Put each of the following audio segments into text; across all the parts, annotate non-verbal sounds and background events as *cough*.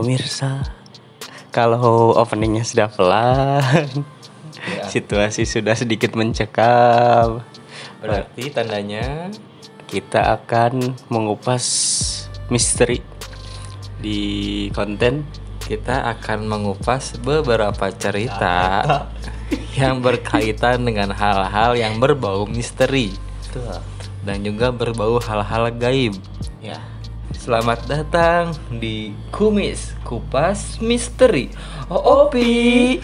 pemirsa, kalau openingnya sudah pelan, Ya. situasi sudah sedikit mencekam, Berarti tandanya kita akan mengupas misteri di konten kita akan mengupas beberapa cerita *laughs* yang berkaitan dengan hal-hal yang berbau misteri dan juga berbau hal-hal gaib. Ya. Selamat datang di Kumis Kupas Misteri. Oh, Opi.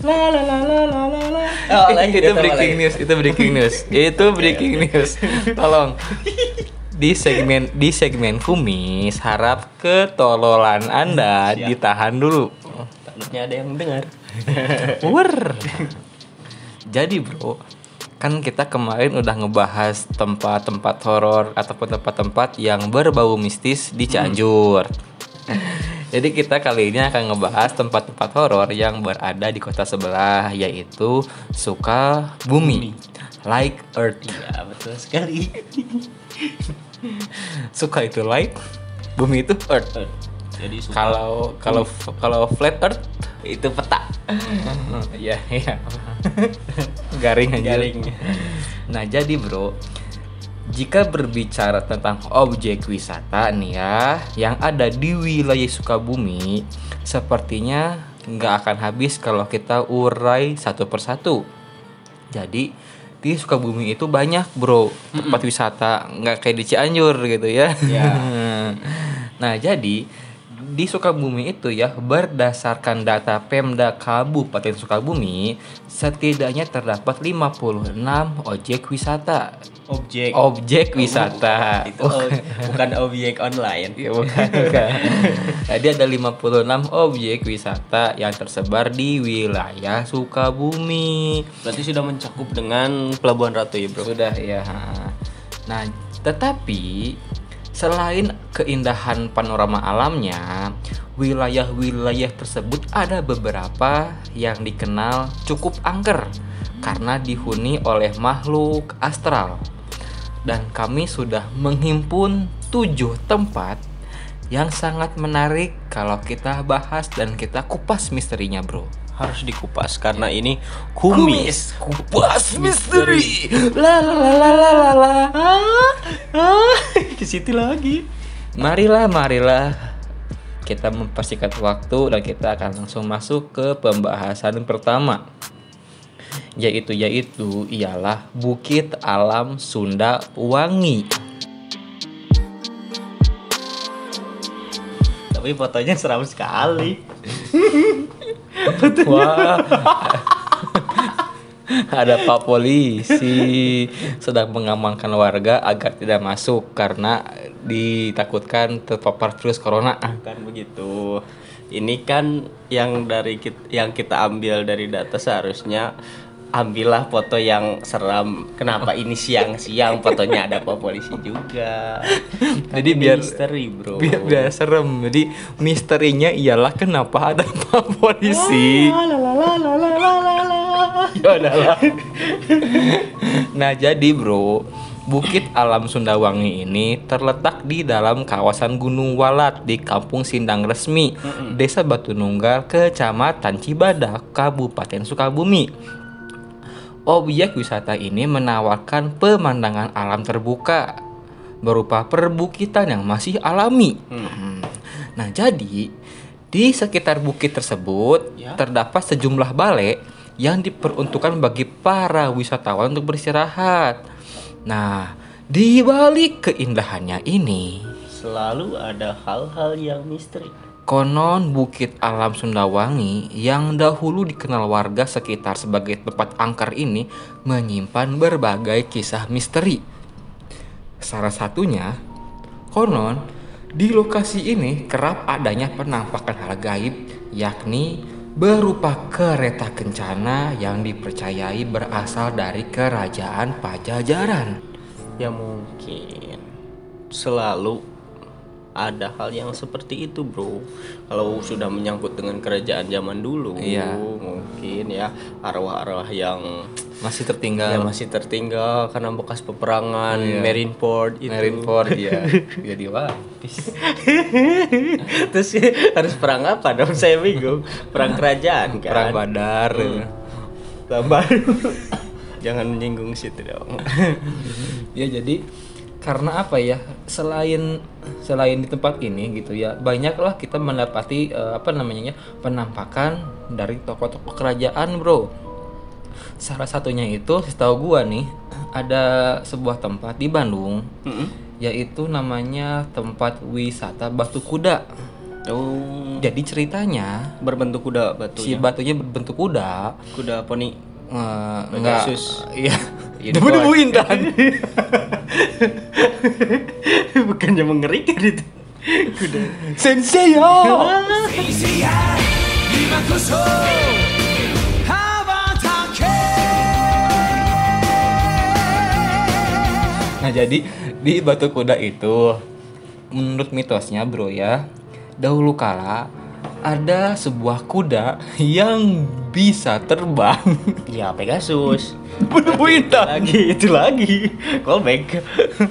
La la la la la la la. Oh, Eh, lagi, itu breaking lagi. news, itu breaking news. *laughs* itu breaking news. Tolong di segmen di segmen kumis harap ketololan Anda Siap. ditahan dulu. Oh, takutnya ada yang dengar. Wer. Jadi bro, kan kita kemarin udah ngebahas tempat-tempat horor ataupun tempat-tempat yang berbau mistis di Cianjur. *laughs* Jadi kita kali ini akan ngebahas tempat-tempat horor yang berada di kota sebelah yaitu Sukabumi. Like Earth. Ya, betul sekali. *laughs* Suka itu like, bumi itu Earth. Jadi Kalau kalau kalau flat Earth itu peta. *laughs* Iya, iya. *laughs* Garing aja. Garing. Nah, jadi bro, jika berbicara tentang objek wisata nih ya, yang ada di wilayah Sukabumi, sepertinya nggak akan habis kalau kita urai satu persatu. Jadi di Sukabumi itu banyak bro tempat wisata, nggak kayak di Cianjur gitu ya. Ya. *laughs* nah jadi di Sukabumi itu ya berdasarkan data Pemda Kabupaten Sukabumi setidaknya terdapat 56 objek wisata. Objek. Objek wisata. Itu *laughs* bukan objek online. Ya, bukan, bukan. *laughs* Jadi ada 56 objek wisata yang tersebar di wilayah Sukabumi. Berarti sudah mencakup dengan Pelabuhan Ratu ya, Bro. Sudah ya. Nah, tetapi selain keindahan panorama alamnya, wilayah-wilayah tersebut ada beberapa yang dikenal cukup angker karena dihuni oleh makhluk astral. Dan kami sudah menghimpun tujuh tempat yang sangat menarik kalau kita bahas dan kita kupas misterinya, bro. Harus dikupas karena ini kumis. kupas misteri. La la la la la la la. Ah, *laughs* ke situ lagi. Marilah, marilah kita mempersingkat waktu dan kita akan langsung masuk ke pembahasan pertama. Yaitu yaitu ialah Bukit Alam Sunda Wangi. Tapi fotonya seram sekali. *laughs* Wah. Ada Pak Polisi sedang mengamankan warga agar tidak masuk karena ditakutkan terpapar virus corona kan begitu ini kan yang dari kita, yang kita ambil dari data seharusnya ambillah foto yang seram. Kenapa ini siang-siang fotonya ada pak polisi juga? *laughs* Jadi biar misteri, Bro. Biar, biar serem. Jadi misterinya ialah kenapa ada pak polisi. Ah, ya *laughs* nah, jadi Bro, Bukit Alam Sundawangi ini terletak di dalam kawasan Gunung Walat di Kampung Sindang Resmi, Desa Batu Nunggal, Kecamatan Cibadak, Kabupaten Sukabumi. Objek wisata ini menawarkan pemandangan alam terbuka berupa perbukitan yang masih alami. Nah, jadi di sekitar bukit tersebut Ya. terdapat sejumlah balai yang diperuntukkan bagi para wisatawan untuk beristirahat. Nah, di balik keindahannya ini, Selalu ada hal-hal yang misteri. konon Bukit Alam Sundawangi yang dahulu dikenal warga sekitar sebagai tempat angker ini menyimpan berbagai kisah misteri. Salah satunya, konon di lokasi ini kerap adanya penampakan hal gaib, yakni berupa kereta kencana yang dipercayai berasal dari kerajaan Pajajaran. Ya mungkin selalu ada hal yang seperti itu bro kalau sudah menyangkut dengan kerajaan zaman dulu Iya. mungkin ya arwah-arwah yang Masih tertinggal. yang masih tertinggal karena bekas peperangan Iya. Marineford itu Marineford ya. *laughs* Jadi wapis. *laughs* terus harus perang apa dong saya bingung perang kerajaan kan Perang Badar. Perang baru *laughs* jangan menyinggung situ dong ya jadi karena apa ya? Selain selain di tempat ini gitu ya banyaklah kita mendapati eh, apa namanya penampakan dari tokoh-tokoh kerajaan bro. Salah satunya itu setahu gua nih ada sebuah tempat di Bandung Mm-mm. yaitu namanya tempat wisata Batu Kuda. Oh. Jadi ceritanya berbentuk kuda si batunya batunya berbentuk kuda. Kuda poni. Eh, enggak. Iya. Debu-debu intan *laughs* bukannya mengerikan itu. Kuda. Sensei ya Nah jadi di Batu Kuda itu menurut mitosnya bro ya dahulu kala ada sebuah kuda yang bisa terbang. *laughs* Ya Pegasus. Debu intan lagi itu lagi. Callback.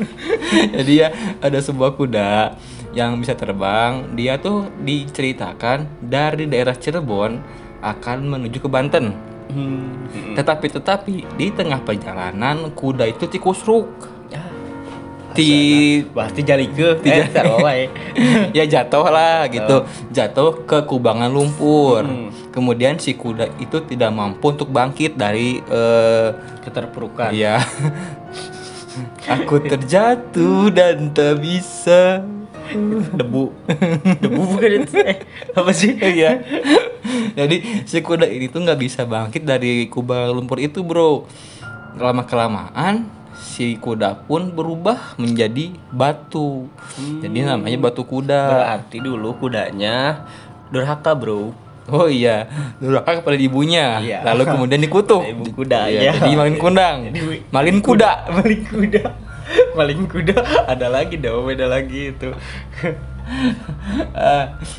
*laughs* Jadi ya ada sebuah kuda yang bisa terbang. Dia tuh diceritakan dari daerah Cirebon akan menuju ke Banten. Hmm. Tetapi tetapi di tengah perjalanan kuda itu tikusruk Ti berarti jali ke Ti eh *laughs* ya jatuh lah gitu jatuh ke kubangan lumpur Hmm. kemudian si kuda itu tidak mampu untuk bangkit dari eh, keterpurukan Iya. *laughs* Aku terjatuh dan tak bisa. debu debu bukan itu eh apa sih *laughs* Iya. Jadi si kuda ini tuh nggak bisa bangkit dari kubah lumpur itu, bro. Lama kelamaan si kuda pun berubah menjadi batu. Jadi namanya batu kuda. berarti dulu kudanya durhaka bro Oh iya, durhaka kepada ibunya. Iya. Lalu kemudian dikutuk. Ibu kuda, ya. Jadi malin kundang. Jadi, malin kuda. maling kuda maling kuda ada lagi dong beda lagi itu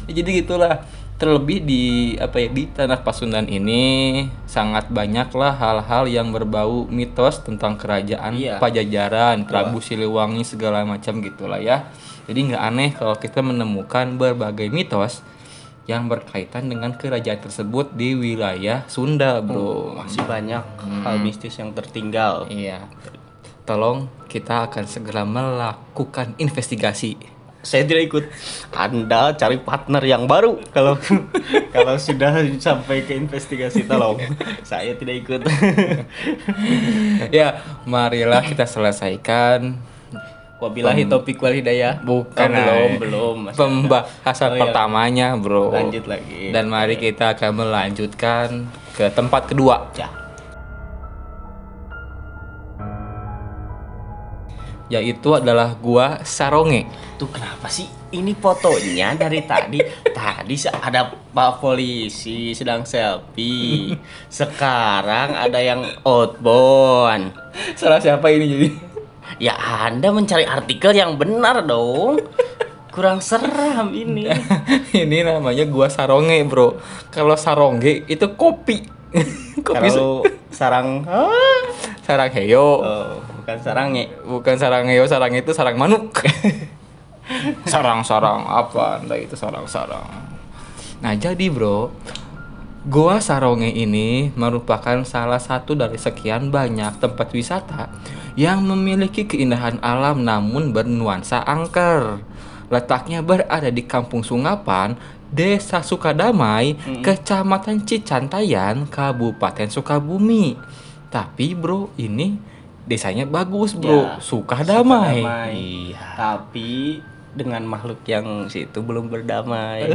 ya *laughs* jadi gitulah terlebih di apa ya di tanah Pasundan ini sangat banyaklah hal-hal yang berbau mitos tentang kerajaan Iya. Pajajaran, Prabu Siliwangi segala macam gitulah ya. Jadi nggak aneh kalau kita menemukan berbagai mitos yang berkaitan dengan kerajaan tersebut di wilayah Sunda, bro. masih banyak hal mistis yang tertinggal Iya. Tolong kita akan segera melakukan investigasi. Saya tidak ikut. Anda cari partner yang baru kalau *laughs* kalau sudah sampai ke investigasi tolong. Saya tidak ikut. *laughs* Ya, marilah kita selesaikan. Wabillahi topik wal hidayah. Bukan, Oh, belum ay. belum pembahasan Oh, iya. pertamanya, bro. lanjut lagi. Dan mari kita akan melanjutkan ke tempat kedua, ya yaitu adalah gua Saronge. tuh kenapa sih ini fotonya dari tadi *laughs* tadi ada pak polisi sedang selfie *laughs* sekarang ada yang outbound Salah siapa ini jadi? ya anda mencari artikel yang benar dong kurang seram ini *laughs* ini namanya gua Saronge, bro. Kalau Sarongge itu kopi. kopi kalau sarang sarang heyo. oh, bukan sarangnya Bukan sarang heyo, sarang itu sarang manuk. *laughs* Sarang-sarang apa? Entah itu sarang-sarang. Nah, jadi bro, Goa Saronge ini merupakan salah satu dari sekian banyak tempat wisata yang memiliki keindahan alam namun bernuansa angker. Letaknya berada di Kampung Sungapan, Desa Sukadamai, Kecamatan Cicantayan, Kabupaten Sukabumi. Tapi bro, ini desanya bagus bro, Ya, Sukadamai. Sukadamai. Iya. tapi dengan makhluk yang situ belum berdamai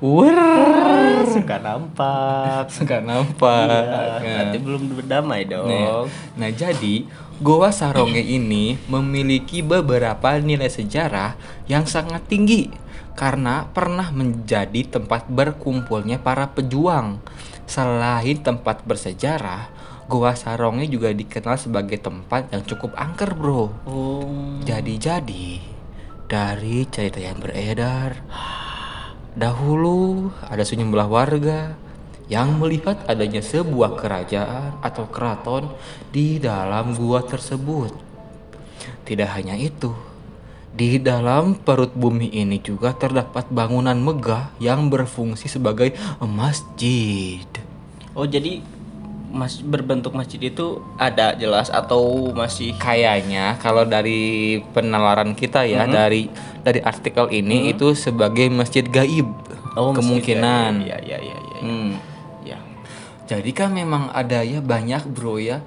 Wah, suka nampak *laughs* suka nampak. Iya, Nah. nanti belum berdamai dong Nah, nah, jadi Goa Saronge ini memiliki beberapa nilai sejarah yang sangat tinggi karena pernah menjadi tempat berkumpulnya para pejuang. Selain tempat bersejarah, Goa Saronge juga dikenal sebagai tempat yang cukup angker, bro. oh Jadi-jadi dari cerita yang beredar. Dahulu ada sejumlah warga yang melihat adanya sebuah kerajaan atau keraton di dalam gua tersebut. Tidak hanya itu, di dalam perut bumi ini juga terdapat bangunan megah yang berfungsi sebagai masjid. Oh jadi mas berbentuk masjid itu ada jelas atau masih Kayaknya kalau dari penalaran kita ya dari dari artikel ini itu sebagai masjid gaib Oh, masjid kemungkinan. Iya iya iya iya. Hmm. Ya. Jadi kan memang ada ya banyak bro ya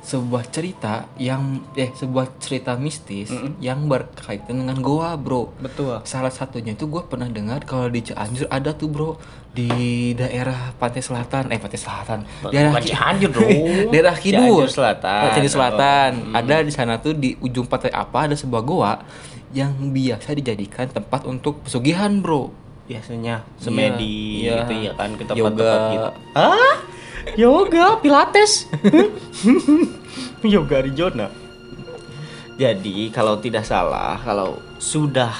sebuah cerita yang eh sebuah cerita mistis yang berkaitan dengan goa bro. Betul. Salah satunya itu gue pernah dengar kalau di Cianjur ada tuh bro di daerah pantai selatan eh pantai selatan daerah Bukan Cianjur, bro. *laughs* daerah kidul Cianjur Selatan. Cianjur Selatan Oh, ada di sana tuh di ujung pantai apa ada sebuah goa yang biasa dijadikan tempat untuk pesugihan bro Biasanya semedi Iya, gitu iya. ya kan ke tempat-tempat gitu. Hah? Yoga, pilates. *laughs* Yoga Arizona. Jadi kalau tidak salah, kalau sudah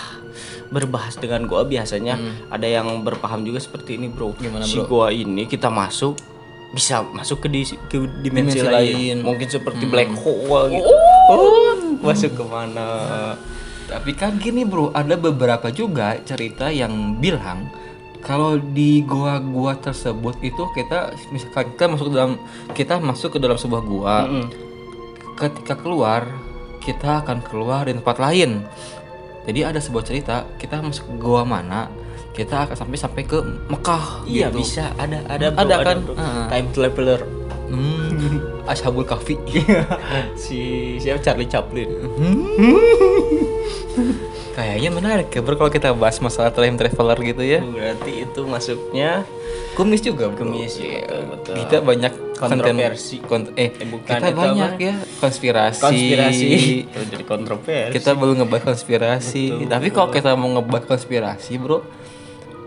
berbahas dengan gua biasanya ada yang berpaham juga seperti ini, Bro. Hmm. Gimana, si Bro? gua ini kita masuk bisa masuk ke, di, ke dimensi, Dimensi lain. lain. Hmm. Mungkin seperti black hole gitu. Oh, masuk ke mana? Tapi kan gini bro, ada beberapa juga cerita yang bilang kalau di gua-gua tersebut itu kita misalkan kita masuk ke dalam kita masuk ke dalam sebuah gua, Mm-mm. ketika keluar kita akan keluar di tempat lain. Jadi ada sebuah cerita kita masuk ke gua mana kita akan sampai sampai ke Mekah. Iya gitu. bisa ada ada bro, Ada kan? bro. Heeh. time traveler Hmm, *laughs* Ashabul Kahfi. si siapa Charlie Chaplin Kayaknya menarik ya bro kalau kita bahas masalah time traveler gitu ya. berarti itu masuknya Kumis juga bro. Kumis, iya, betul, betul. Kita banyak Kontroversi. kont- eh, Eh, bukan, kita banyak apa? ya konspirasi. konspirasi *laughs* jadi kontroversi Kita belum ngebahas konspirasi. Tapi kalau kita mau ngebahas konspirasi, bro,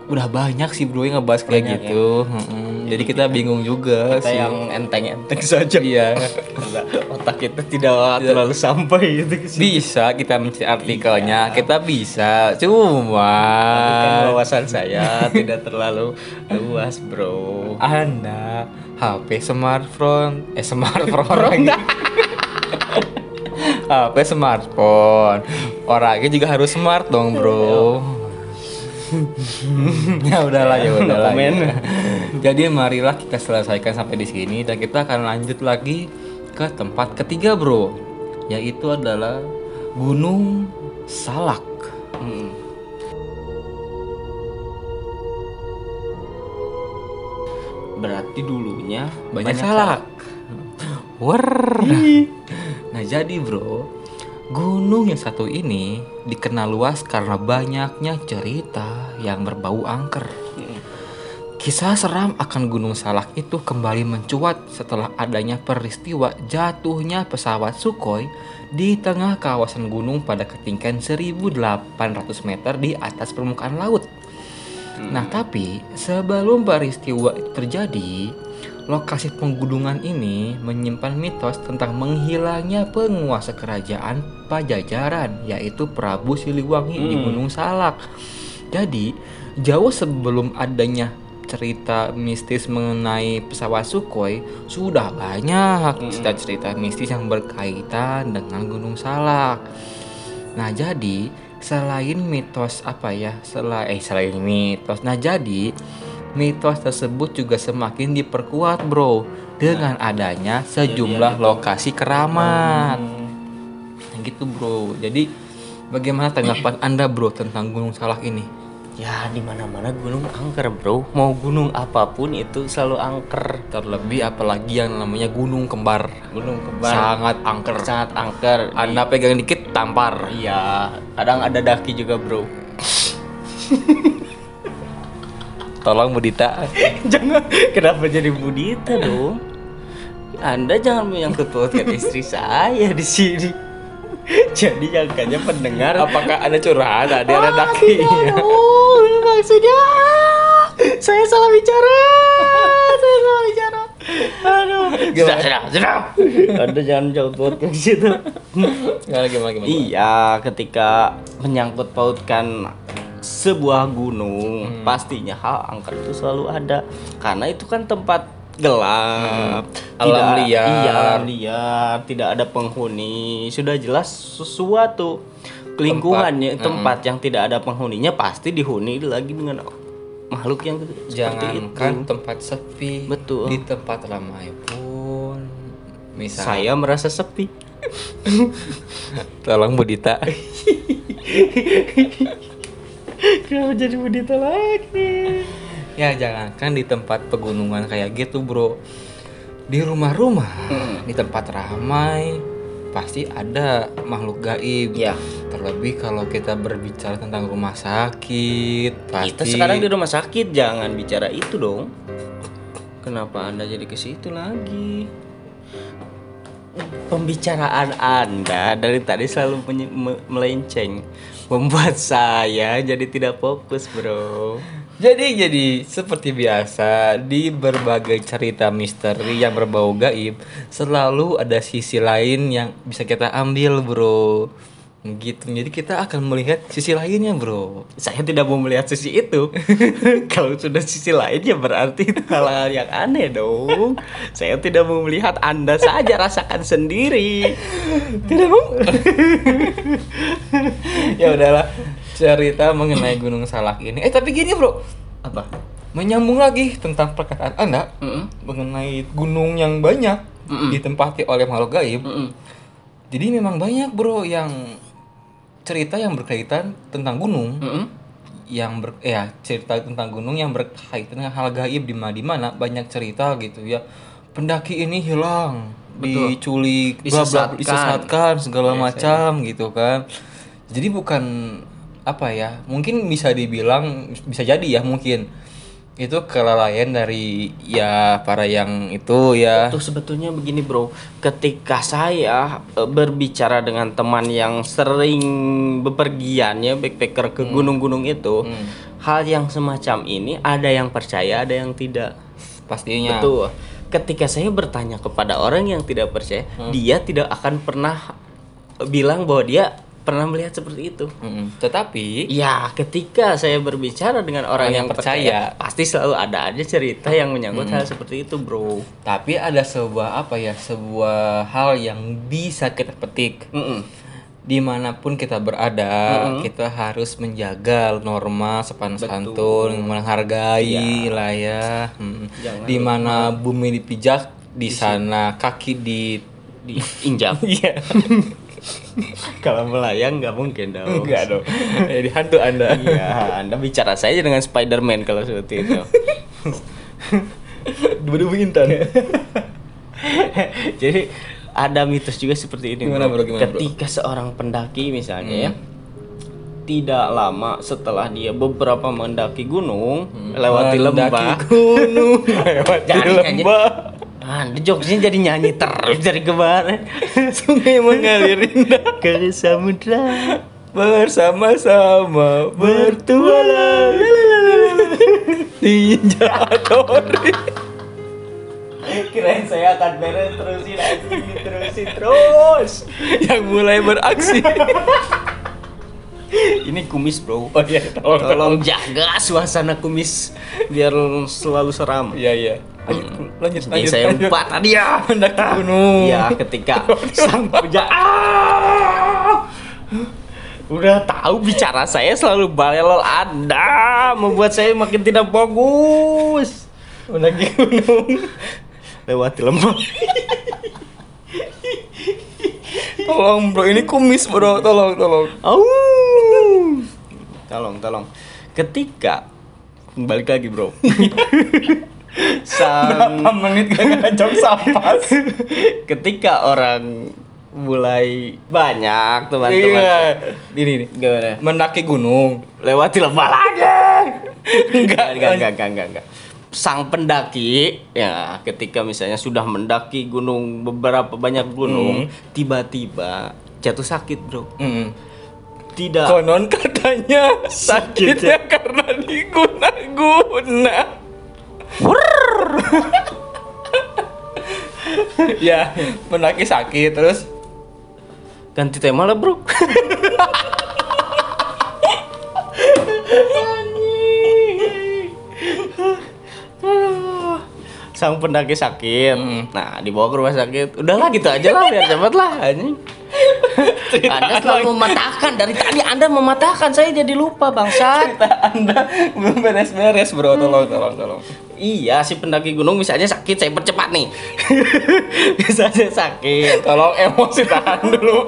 udah banyak sih bro yang ngebahas kayak Banyak gitu. Mm-mm. Jadi kita bingung juga kita sih. yang enteng-enteng saja Iya. *laughs* otak kita tidak terlalu sampai gitu situ. Bisa kita mencari artikelnya, kita bisa. Cuma kan wawasan saya tidak terlalu luas bro Anda HP smartphone, eh smartphone lagi. HP smartphone. Orangnya juga harus smart dong, Bro. *laughs* ya udahlah ya udahlah. ya. Jadi marilah kita selesaikan sampai di sini dan kita akan lanjut lagi ke tempat ketiga, Bro. Yaitu adalah Gunung Salak. Hmm. berarti dulunya banyak, salak. Wer. Nah jadi bro, gunung yang satu ini dikenal luas karena banyaknya cerita yang berbau angker. Hmm. Kisah seram akan Gunung Salak itu kembali mencuat setelah adanya peristiwa jatuhnya pesawat Sukhoi di tengah kawasan gunung pada ketinggian 1800 meter di atas permukaan laut. Nah, tapi sebelum peristiwa itu terjadi, lokasi penggunungan ini menyimpan mitos tentang menghilangnya penguasa kerajaan Pajajaran, yaitu Prabu Siliwangi di Hmm. Gunung Salak. Jadi, jauh sebelum adanya cerita mistis mengenai pesawat Sukhoi, sudah banyak cerita-cerita mistis yang berkaitan dengan Gunung Salak. Nah, jadi selain mitos apa ya? Selain eh selain mitos. Nah, jadi mitos tersebut juga semakin diperkuat, Bro, dengan adanya sejumlah lokasi keramat. Nah, gitu, Bro. Jadi bagaimana tanggapan Anda, Bro, tentang Gunung Salak ini? ya di mana mana gunung angker bro mau gunung apa pun itu selalu angker Terlebih apalagi yang namanya Gunung Kembar. gunung kembar Sangat angker. sangat angker Anda pegang dikit tampar. iya kadang ada daki juga bro *laughs* Tolong Budita. *laughs* jangan kenapa jadi budita dong anda jangan menyangkut pautkan istri saya di sini *laughs* jadi jangkanya pendengar Apakah ada curhat? Ada ada daki. Aduh, maksudnya saya salah bicara *laughs* saya salah bicara Aduh. Sudah, sudah, sudah. Anda jangan jauh podcast situ. Gimana gimana gimana? Iya, ketika menyangkut pautkan sebuah gunung, pastinya hal angker itu selalu ada. Karena itu kan tempat gelap, Alam tidak- liar. Iya, alam liar, tidak ada penghuni. Sudah jelas sesuatu lingkungannya tempat, yang tidak ada penghuninya pasti dihuni lagi dengan makhluk yang Jangankan tempat sepi, Betul. di tempat ramai pun, misal Saya merasa sepi. *laughs* tolong Budita. *laughs* Kenapa jadi budita lagi? ya jangankan di tempat pegunungan kayak gitu bro, di rumah-rumah, di tempat ramai pasti ada makhluk gaib. Ya. Terlebih kalau kita berbicara tentang rumah sakit, pasti Kita sekarang di rumah sakit, jangan bicara itu dong. Kenapa Anda jadi ke situ lagi? Pembicaraan Anda dari tadi selalu melenceng, membuat saya jadi tidak fokus, Bro. Jadi jadi seperti biasa di berbagai cerita misteri yang berbau gaib selalu ada sisi lain yang bisa kita ambil bro gitu jadi kita akan melihat sisi lainnya bro Saya tidak mau melihat sisi itu. *laughs* Kalau sudah sisi lain ya berarti hal-hal yang aneh dong. Saya tidak mau melihat Anda saja rasakan sendiri. tidak mau *laughs* ya udahlah cerita mengenai Gunung Salak ini eh tapi gini bro Apa? menyambung lagi tentang perkataan anda Mm-mm. mengenai gunung yang banyak Mm-mm. ditempati oleh makhluk gaib Mm-mm. Jadi memang banyak bro yang cerita yang berkaitan tentang gunung, Mm-mm. yang ber, ya cerita tentang gunung yang berkaitan dengan hal gaib di mana di mana banyak cerita gitu ya. Pendaki ini hilang, Betul. diculik, bla bla, Disesatkan. disesatkan segala Yes, macam gitu kan. Jadi bukan apa ya? Mungkin bisa dibilang bisa jadi ya mungkin itu kelalaian dari ya para yang itu ya. Tuh sebetulnya begini bro, ketika saya e, berbicara dengan teman yang sering bepergian ya backpacker ke gunung-gunung itu, hal yang semacam ini ada yang percaya, ada yang tidak. Pastinya. Betul. Ketika saya bertanya kepada orang yang tidak percaya, dia tidak akan pernah bilang bahwa dia pernah melihat seperti itu. Mm-mm. Tetapi Ya, ketika saya berbicara dengan orang, Orang yang yang percaya, percaya. pasti selalu ada aja cerita yang menyangkut hal seperti itu, bro. Tapi ada sebuah apa ya, sebuah hal yang bisa kita petik. Mm-mm. Di mana pun kita berada, kita harus menjaga norma sopan santun, menghargai lah ya. Mm. Jangan Di mana bumi dipijak, di sana kaki di diinjak. *laughs* Iya. *laughs* Kalau melayang nggak mungkin dong. Enggak dong. Jadi hantu Anda. Iya, Anda bicara saja dengan Spider-Man kalau seperti itu. *laughs* Dua-dua intan. Jadi ada mitos juga seperti ini. Gimana, bro? Gimana, bro? Ketika seorang pendaki misalnya ya tidak lama setelah dia beberapa mendaki gunung, lewati lembah. Mendaki gunung, lewati nyanyi. lembah. Ah, jokesnya jadi nyanyi terus dari kemarin. *laughs* Sungai mengalir indah Ke samudra bersama-sama bertualang ninja Tori Kirain saya akan beres terusin anjing terusin terus. yang mulai beraksi *laughs* Ini kumis bro. oh iya tolong tolong Tolong jaga suasana kumis biar selalu seram. iya iya lanjut lanjut Jadi lanjut saya lanjut. lupa tadi ya. *laughs* mendaki gunung Iya, ketika *laughs* sang puja Ah! Udah tahu bicara saya selalu balelol Anda membuat saya makin tidak fokus. mendaki gunung *laughs* Lewati lembah. tolong bro ini kumis bro tolong tolong Au. Tolong, tolong. Ketika balik lagi, Bro. Sang berapa menit gak ngajak sampah ketika orang mulai banyak teman-teman. Iya. Ini nih gimana? Mendaki gunung. Lewati lembah lagi. Enggak. Enggak enggak enggak enggak, enggak. sang pendaki ya ketika misalnya sudah mendaki gunung beberapa banyak gunung tiba-tiba jatuh sakit bro. Mm. tidak. Konon katanya Sakit, sakitnya karena diguna-guna. *laughs* ya pendaki sakit terus Ganti tema lah bro. *laughs* Sang pendaki sakit. Nah, dibawa ke rumah sakit. Udahlah gitu aja lah biar cepet lah anjing. Anda selalu mematahkan dari tadi Anda mematahkan saya jadi lupa bangsat. anda belum beres-beres bro tolong tolong tolong Iya, si pendaki gunung misalnya sakit, saya percepat nih. *laughs* misalnya sakit. tolong emosi tahan dulu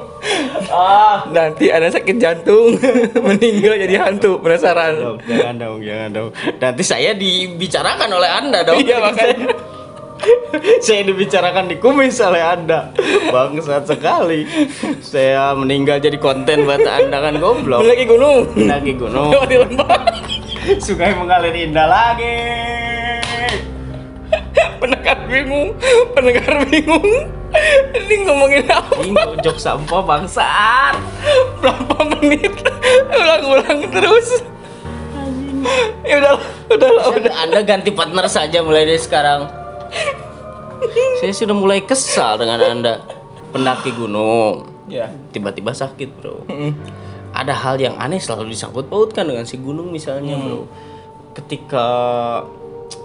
ah nanti ada sakit jantung *laughs* meninggal jadi hantu penasaran Dong, jangan dong, jangan dong. Nanti saya dibicarakan oleh Anda dong. Iya, makanya. *laughs* *laughs* saya dibicarakan di kumis oleh Anda. Bangsat sekali. Saya meninggal jadi konten buat Anda kan goblok. lagi gunung Pendaki gunung. di lembah *laughs* Sungai mengalir indah lagi. pendengar bingung pendengar bingung ini ngomongin apa Ini jok sampah bangsat. berapa menit ulang-ulang terus ya udah udah udah Anda ganti partner saja mulai dari sekarang. *laughs* Saya sudah mulai kesal dengan Anda. Pendaki gunung. ya. Tiba-tiba sakit bro. Ada hal yang aneh selalu disangkut pautkan dengan si gunung misalnya bro. Ketika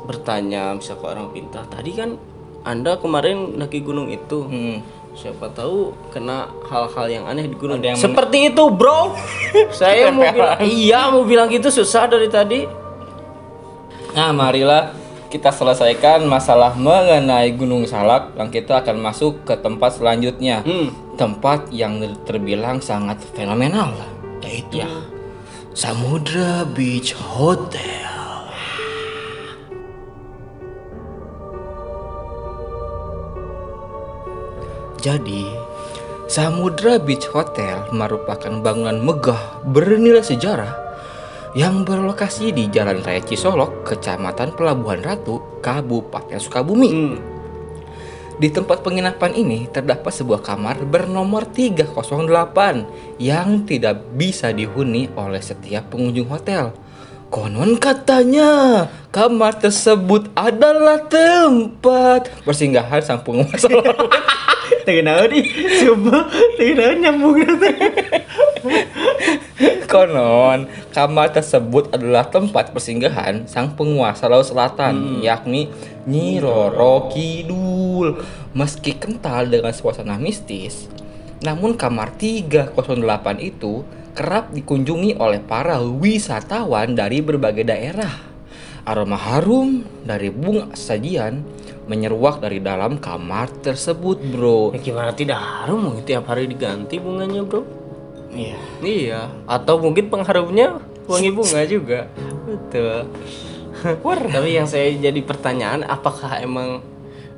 bertanya misal ke orang pintar tadi kan anda kemarin naki gunung itu. Hmm. siapa tahu kena hal-hal yang aneh di gunung. Ada yang seperti itu bro. *laughs* Saya mau *laughs* bilang iya mau bilang gitu susah dari tadi. Nah, marilah kita selesaikan masalah mengenai Gunung Salak dan kita akan masuk ke tempat selanjutnya. hmm. Tempat yang terbilang sangat fenomenal, yaitu Samudra Beach Hotel. Jadi, Samudra Beach Hotel merupakan bangunan megah bernilai sejarah yang berlokasi di Jalan Raya Cisolok, Kecamatan Pelabuhan Ratu, Kabupaten Sukabumi. Hmm. Di tempat penginapan ini terdapat sebuah kamar bernomor 308 yang tidak bisa dihuni oleh setiap pengunjung hotel. Konon katanya kamar tersebut adalah tempat persinggahan sang penguasa. *laughs* Kenapa nih? Coba, kenapa nyambung *laughs* *laughs* Konon, kamar tersebut adalah tempat persinggahan sang penguasa Laut Selatan, yakni Nyi Roro Kidul. Meski kental dengan suasana mistis, namun kamar 308 itu kerap dikunjungi oleh para wisatawan dari berbagai daerah. Aroma harum dari bunga sajian menyeruak dari dalam kamar tersebut, bro. Ya gimana tidak harum tiap hari diganti bunganya bro Iya. Iya, atau mungkin pengharumnya wangi bunga *laughs* juga. Betul. Tapi yang saya jadi pertanyaan, apakah emang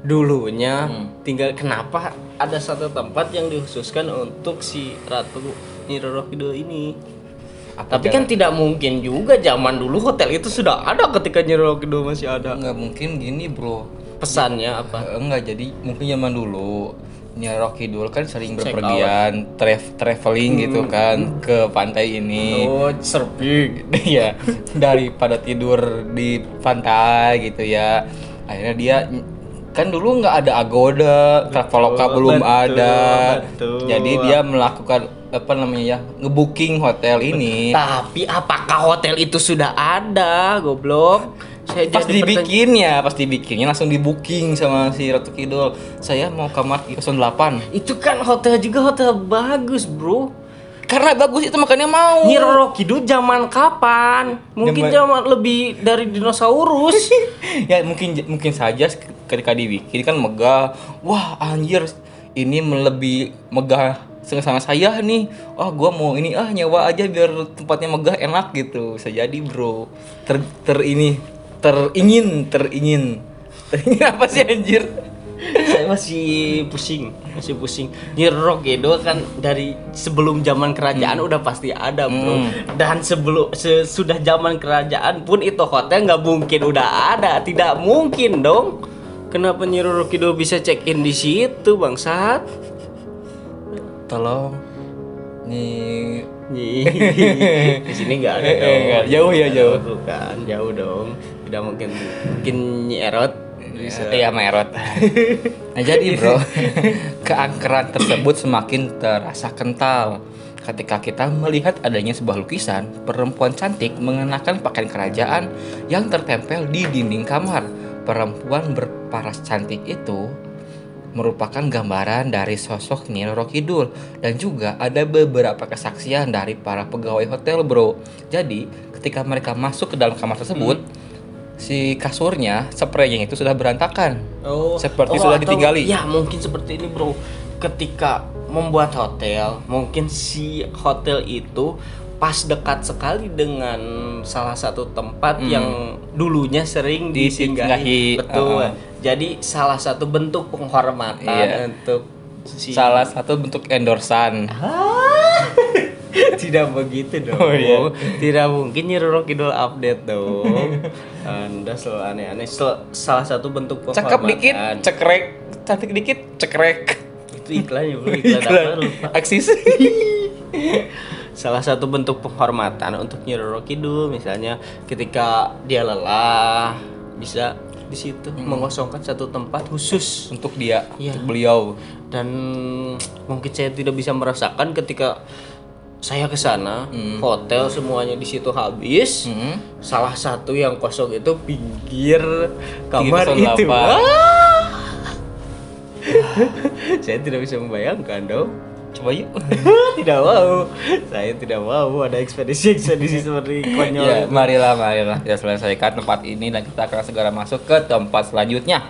dulunya tinggal kenapa ada satu tempat yang dikhususkan untuk si Ratu Nyi Roro Kidul ini? Apa Tapi kan tidak mungkin juga zaman dulu hotel itu sudah ada ketika Nyi Roro Kidul masih ada. nggak mungkin gini, bro. Pesannya apa? Eh, Enggak, jadi mungkin zaman dulu Nyerok Kidul kan sering Check berpergian, traf- traveling gitu kan ke pantai ini. Oh, surfing. *laughs* Iya, daripada tidur di pantai gitu ya. Akhirnya dia kan dulu nggak ada Agoda, Traveloka belum betul, ada. betul. Jadi dia melakukan apa namanya ya, ngebooking hotel ini. Tapi apakah hotel itu sudah ada, goblok? Saya Pas pertanya- dibikinnya, pas dibikinnya langsung di booking sama si Ratu Kidul. Saya mau kamar 08. Itu kan hotel juga hotel bagus, bro. Karena bagus itu makanya mau. Nyi Roro Kidul zaman kapan? Mungkin Zaman- zaman lebih dari dinosaurus. *laughs* ya mungkin mungkin saja ketika dibikin kan megah. Wah anjir ini lebih megah sama saya nih. Ah gua mau ini ah nyewa aja biar tempatnya megah enak gitu. Bisa jadi bro. Ter, ter ini teringin teringin. Teringin *laughs* apa sih anjir? Saya masih pusing, masih pusing. Roro Kidul kan dari sebelum zaman kerajaan udah pasti ada, bro. Hmm. Dan sebelum sesudah zaman kerajaan pun itu hotel nggak mungkin udah ada, tidak mungkin dong. Kenapa Roro Kidul bisa check in di situ, bangsat? Tolong nih *laughs* di sini *laughs* nggak ada dong. Jauh ya, jauh. Bukan, jauh dong. Tidak mungkin mungkin Nyi Erot Bisa. Iya merot. *laughs* nah jadi bro, *laughs* keangkeran tersebut semakin terasa kental ketika kita melihat adanya sebuah lukisan perempuan cantik mengenakan pakaian kerajaan yang tertempel di dinding kamar. Perempuan berparas cantik itu merupakan gambaran dari sosok Nyi Roro Kidul dan juga ada beberapa kesaksian dari para pegawai hotel bro. Jadi ketika mereka masuk ke dalam kamar tersebut, si kasurnya, spraynya itu sudah berantakan. Oh, Seperti oh, sudah atau- ditinggali. Ya, mungkin seperti ini, Bro. Ketika membuat hotel, mungkin si hotel itu pas dekat sekali dengan salah satu tempat Hmm. yang dulunya sering Disinggahi. Betul. uh-uh. Jadi salah satu bentuk penghormatan Iya. untuk si Salah satu bentuk endorsan. *laughs* tidak begitu dong. Oh, iya. Tidak mungkin Nyi Roro Kidul update dong. *laughs* Anda selalu aneh-aneh. Sel- Salah satu bentuk penghormatan. Cakep dikit, cekrek. Cantik dikit, cekrek. Itu iklannya bro, *laughs* iklan, apa lupa. Aksis. Salah satu bentuk penghormatan untuk Nyi Roro Kidul misalnya ketika dia lelah bisa di situ mengosongkan satu tempat khusus untuk dia, Iya. untuk beliau. dan mungkin saya tidak bisa merasakan ketika saya ke sana hotel semuanya di situ habis Hmm. salah satu yang kosong itu pinggir kamar 308. itu Wah! *laughs* saya tidak bisa membayangkan dong Coba yuk. *laughs* tidak mau saya tidak mau ada ekspedisi ekspedisi *laughs* seperti ya, konyol marilah, marilah kita selesaikan tempat ini dan kita akan segera masuk ke tempat selanjutnya.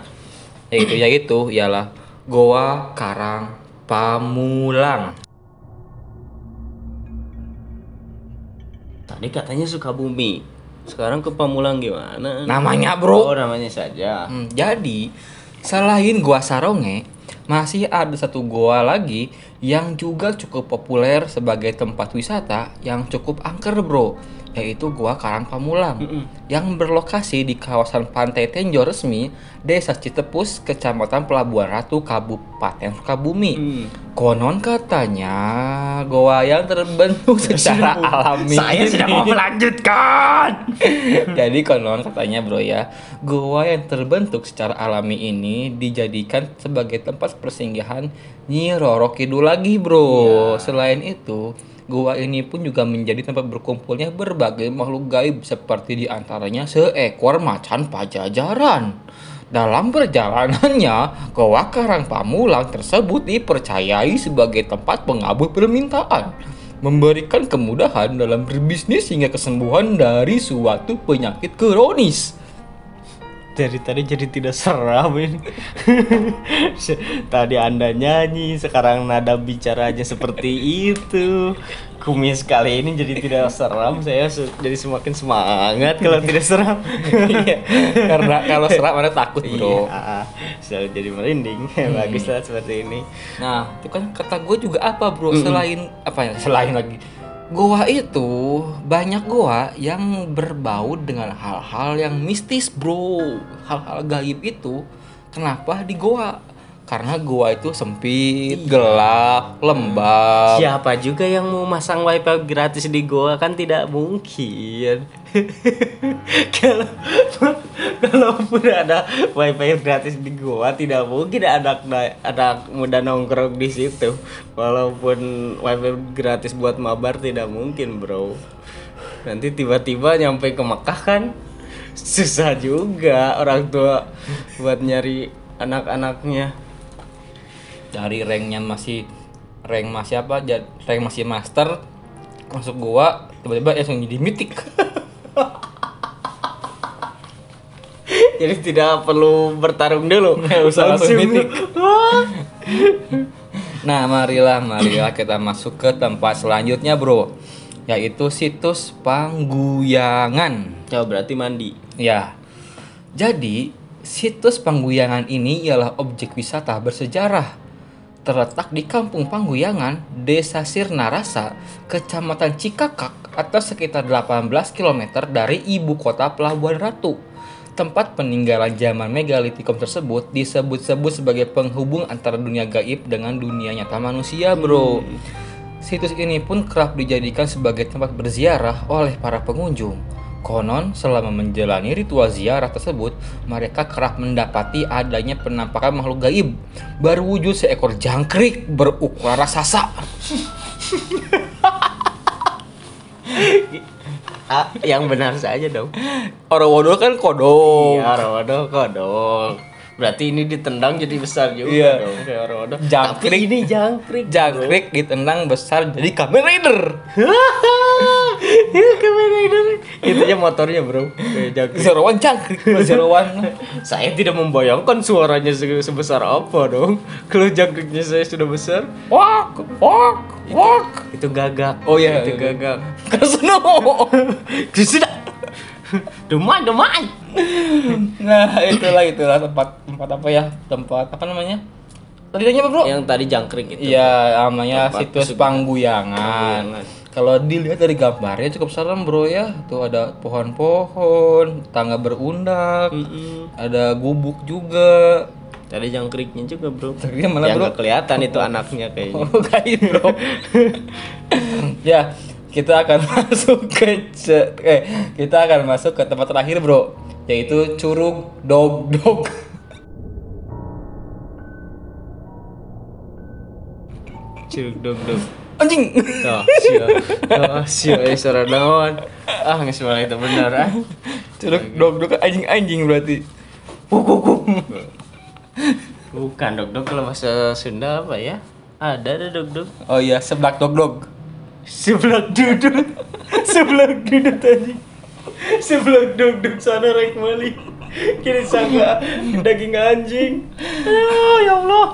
Yaitu yaitu ialah Goa Karang Pamulang. Tadi katanya Sukabumi sekarang ke Pamulang gimana? Namanya, Bro. oh namanya saja. Hmm, jadi selain Goa Saronge, masih ada satu goa lagi yang juga cukup populer sebagai tempat wisata yang cukup angker bro, yaitu Goa Karang Pamulang yang berlokasi di kawasan Pantai Tenjo Resmi, Desa Citepus, Kecamatan Pelabuhan Ratu, Kabupaten Sukabumi. Hmm. Konon katanya goa yang terbentuk *laughs* secara alami. saya sudah mau ini- melanjutkan *laughs* jadi konon katanya bro ya, goa yang terbentuk secara alami ini dijadikan sebagai tempat persinggahan Nyi Roro Kidul lagi bro. Selain itu, goa ini pun juga menjadi tempat berkumpulnya berbagai makhluk gaib seperti di antaranya seekor macan pajajaran. Dalam perjalanannya, Goa Karang Pamulang tersebut dipercayai sebagai tempat pengabul permintaan, memberikan kemudahan dalam berbisnis hingga kesembuhan dari suatu penyakit kronis. Dari tadi jadi tidak seram ini. *laughs* Tadi anda nyanyi sekarang nada bicaranya seperti itu. Kumis kali ini jadi tidak seram saya jadi semakin semangat kalau tidak seram. Iya, Karena kalau seram Anda takut, Bro. iya selalu jadi merinding. *laughs* Bagus lah seperti ini. Nah, itu kan kata gue juga apa, Bro? Selain apa ya? Selain lagi Goa itu banyak goa yang berbau dengan hal-hal yang mistis, Bro. Hal-hal gaib itu kenapa di goa? Karena goa itu sempit, gelap, lembab. Siapa juga yang mau masang wifi gratis di Goa kan tidak mungkin. *laughs* kalau kalaupun ada wifi gratis di Goa tidak mungkin ada ada muda nongkrong di situ. Walaupun wifi gratis buat mabar tidak mungkin, Bro. Nanti tiba-tiba nyampe ke Mekah kan *laughs* susah juga orang tua buat nyari anak-anaknya. Dari ranknya masih rank masih apa? Rank masih master masuk goa tiba-tiba langsung jadi mitik. *laughs* Jadi tidak perlu bertarung dulu. *laughs* Nggak usah langsung mitik. *laughs* Nah, marilah, marilah kita masuk ke tempat selanjutnya, Bro. Yaitu situs Pangguyangan. Coba berarti mandi. Ya. Jadi, situs Pangguyangan ini ialah objek wisata bersejarah. Terletak di Kampung Pangguyangan, Desa Sirnarasa, Kecamatan Cikakak atau sekitar 18 km dari ibu kota Pelabuhan Ratu. Tempat peninggalan zaman megalitikum tersebut disebut-sebut sebagai penghubung antara dunia gaib dengan dunia nyata manusia, Bro. Situs ini pun kerap dijadikan sebagai tempat berziarah oleh para pengunjung. Konon, selama menjalani ritual ziarah tersebut, mereka kerap mendapati adanya penampakan makhluk gaib berwujud seekor jangkrik berukuran raksasa. *laughs* Ah, yang benar saja dong. Orowodo kan kodok. Iya, Rodo kodok. Berarti ini ditendang jadi besar juga Iya. dong kayak. Jangkrik. Tapi ini jangkrik. Jangkrik ditendang besar jadi Kamen Rider. *laughs* Iya, Kamen Rider. Itunya motornya, Bro. Kayak jangkrik. Zerowan jangkrik, *laughs* Zerowan. Saya tidak membayangkan suaranya se- sebesar apa dong. Kalau jangkriknya saya sudah besar, Wak, wak, wak. itu gagak. Oh, iya. itu gagak. *laughs* Keseno. Sudah. Demai, demai. Nah, itulah itulah tempat tempat apa ya? Tempat apa namanya? Tadi apa, Bro? Yang tadi jangkrik itu. Iya, namanya situs. Pangguyangan. Kalau dilihat dari gambarnya cukup serem, Bro ya. Tuh ada pohon-pohon, tangga berundak, Mm-mm. ada gubuk juga. Ada jangkriknya juga, Bro. Jangkriknya mana, Yang Bro? kelihatan itu anaknya kayaknya. Oh, gaib, Bro. *laughs* ya, kita akan *laughs* masuk ke eh kita akan masuk ke tempat terakhir, Bro, yaitu Curug Dog Dog. Curug dog dog. Anjing. Tuh, sio. Oh, sio eh suara naon. Ah, nggak semua itu benar ah. Curug Dog Dog anjing-anjing berarti. Bukan dog dog kalau bahasa Sunda apa ya? Ada ada dog dog. Oh iya, seblak Dog Dog. Sebelah duduk. Sebelah duduk tadi. Sebelah duduk sana rek mali. Kini sangka daging anjing. Ah, ya Allah.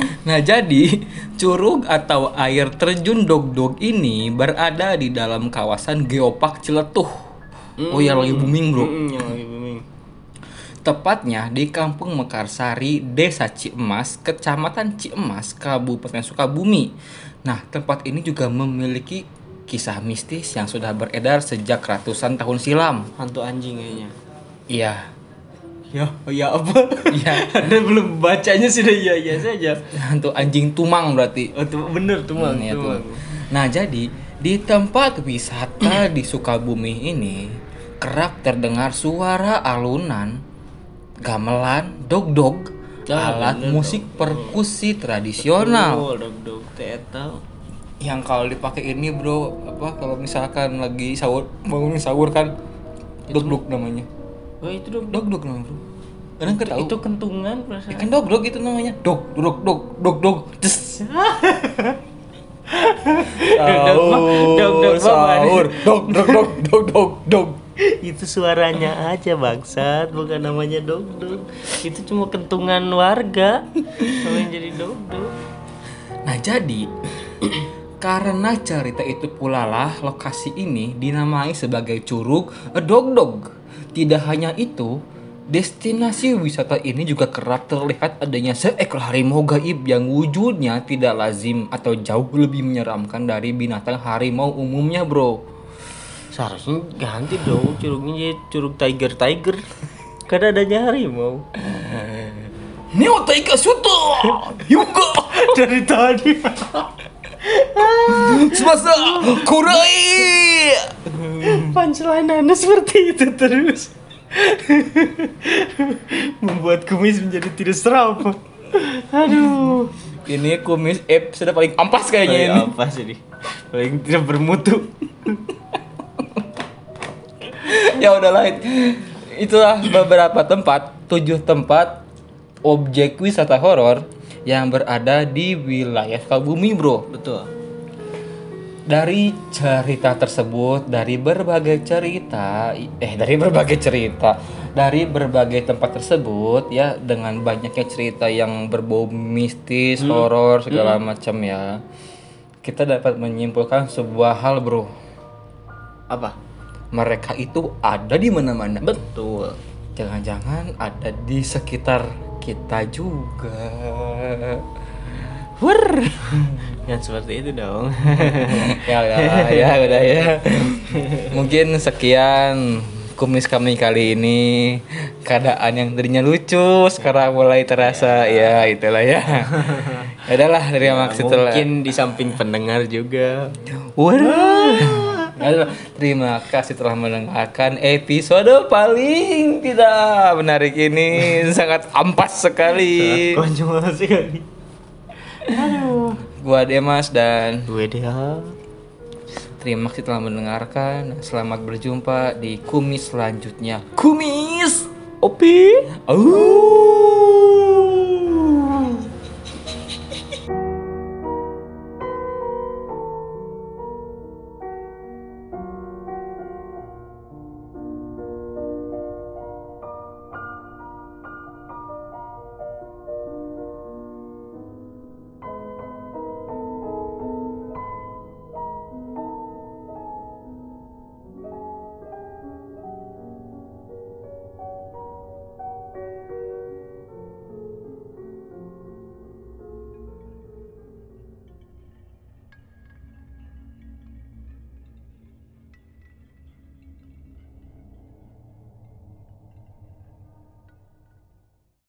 *laughs* Nah, jadi curug atau air terjun Dog-Dog ini berada di dalam kawasan Geopark Ciletuh. Oh ya lagi booming, Bro. Mm, yang lagi booming. Tepatnya di Kampung Mekarsari, Desa Ciemas, Kecamatan Ciemas, Kabupaten Sukabumi. Nah, tempat ini juga memiliki kisah mistis yang sudah beredar sejak ratusan tahun silam. Hantu anjing kayaknya. Iya. Ya, ya apa? Iya. *laughs* Anda belum bacanya sudah iya iya saja. *laughs* Hantu anjing tumang berarti. Oh, tuh bener tuh, Mang. Hmm, iya, tuh, tuh. Mang. Nah, jadi di tempat wisata di Sukabumi ini kerap terdengar suara alunan, gamelan, dog-dog, Ah, alat bener musik perkusi tradisional. Oh, dog dog teta. Yang kalau dipakai ini, Bro, apa kalau misalkan lagi sahur, bangun sahur kan dog-dog namanya. Oh, itu dog Dog-dog namanya, Bro. Kan itu kentungan perasaan. Ya kan dog-dog itu namanya. Dog, dog, dog, dog, dog. Mah- dog-dog mah sahur. Dog, dog, dog, dog, dog, dog. itu suaranya aja bangsat, bukan namanya dog dog. Itu cuma kentungan warga. Namanya jadi dog dog. Nah jadi karena cerita itu pula lah lokasi ini dinamai sebagai curug Dog Dog. Tidak hanya itu, destinasi wisata ini juga kerap terlihat adanya seekor harimau gaib yang wujudnya tidak lazim atau jauh lebih menyeramkan dari binatang harimau umumnya, bro. Seharusnya ganti dong curugnya jadi curug tiger tiger. *laughs* Karena adanya harimau. Neo Taiga Suto *laughs* Yuga Dari tadi. *laughs* Semasa Kurai Punchline Anda seperti itu terus. Membuat kumis menjadi tidak seram. Aduh. Ini kumis Ape sudah paling ampas kayaknya ini Kayak apa sih ini? Paling tidak bermutu. ya udahlah itulah beberapa tempat tujuh tempat objek wisata horor yang berada di wilayah Sukabumi bro Betul. dari cerita tersebut dari berbagai cerita eh dari berbagai cerita dari berbagai tempat tersebut ya dengan banyaknya cerita yang berbau mistis horor segala macam ya kita dapat menyimpulkan sebuah hal bro Apa? mereka itu ada di mana-mana Betul. Jangan-jangan ada di sekitar kita juga. Wur. *laughs* Yang seperti itu dong. *laughs* ya ya ya udah ya. Mungkin sekian kumis kami kali ini. Keadaan yang tadinya lucu sekarang mulai terasa ya itulah ya. *laughs* Ya udahlah terima kasih telah. Mungkin di samping pendengar juga. Wah. Aduh, Terima kasih telah mendengarkan episode paling tidak menarik ini *laughs* sangat ampas sekali. Konyol sekali. Gua Demas dan Gue dia. terima kasih telah mendengarkan. Selamat berjumpa di kumis selanjutnya. Kumis. Opi. Oh.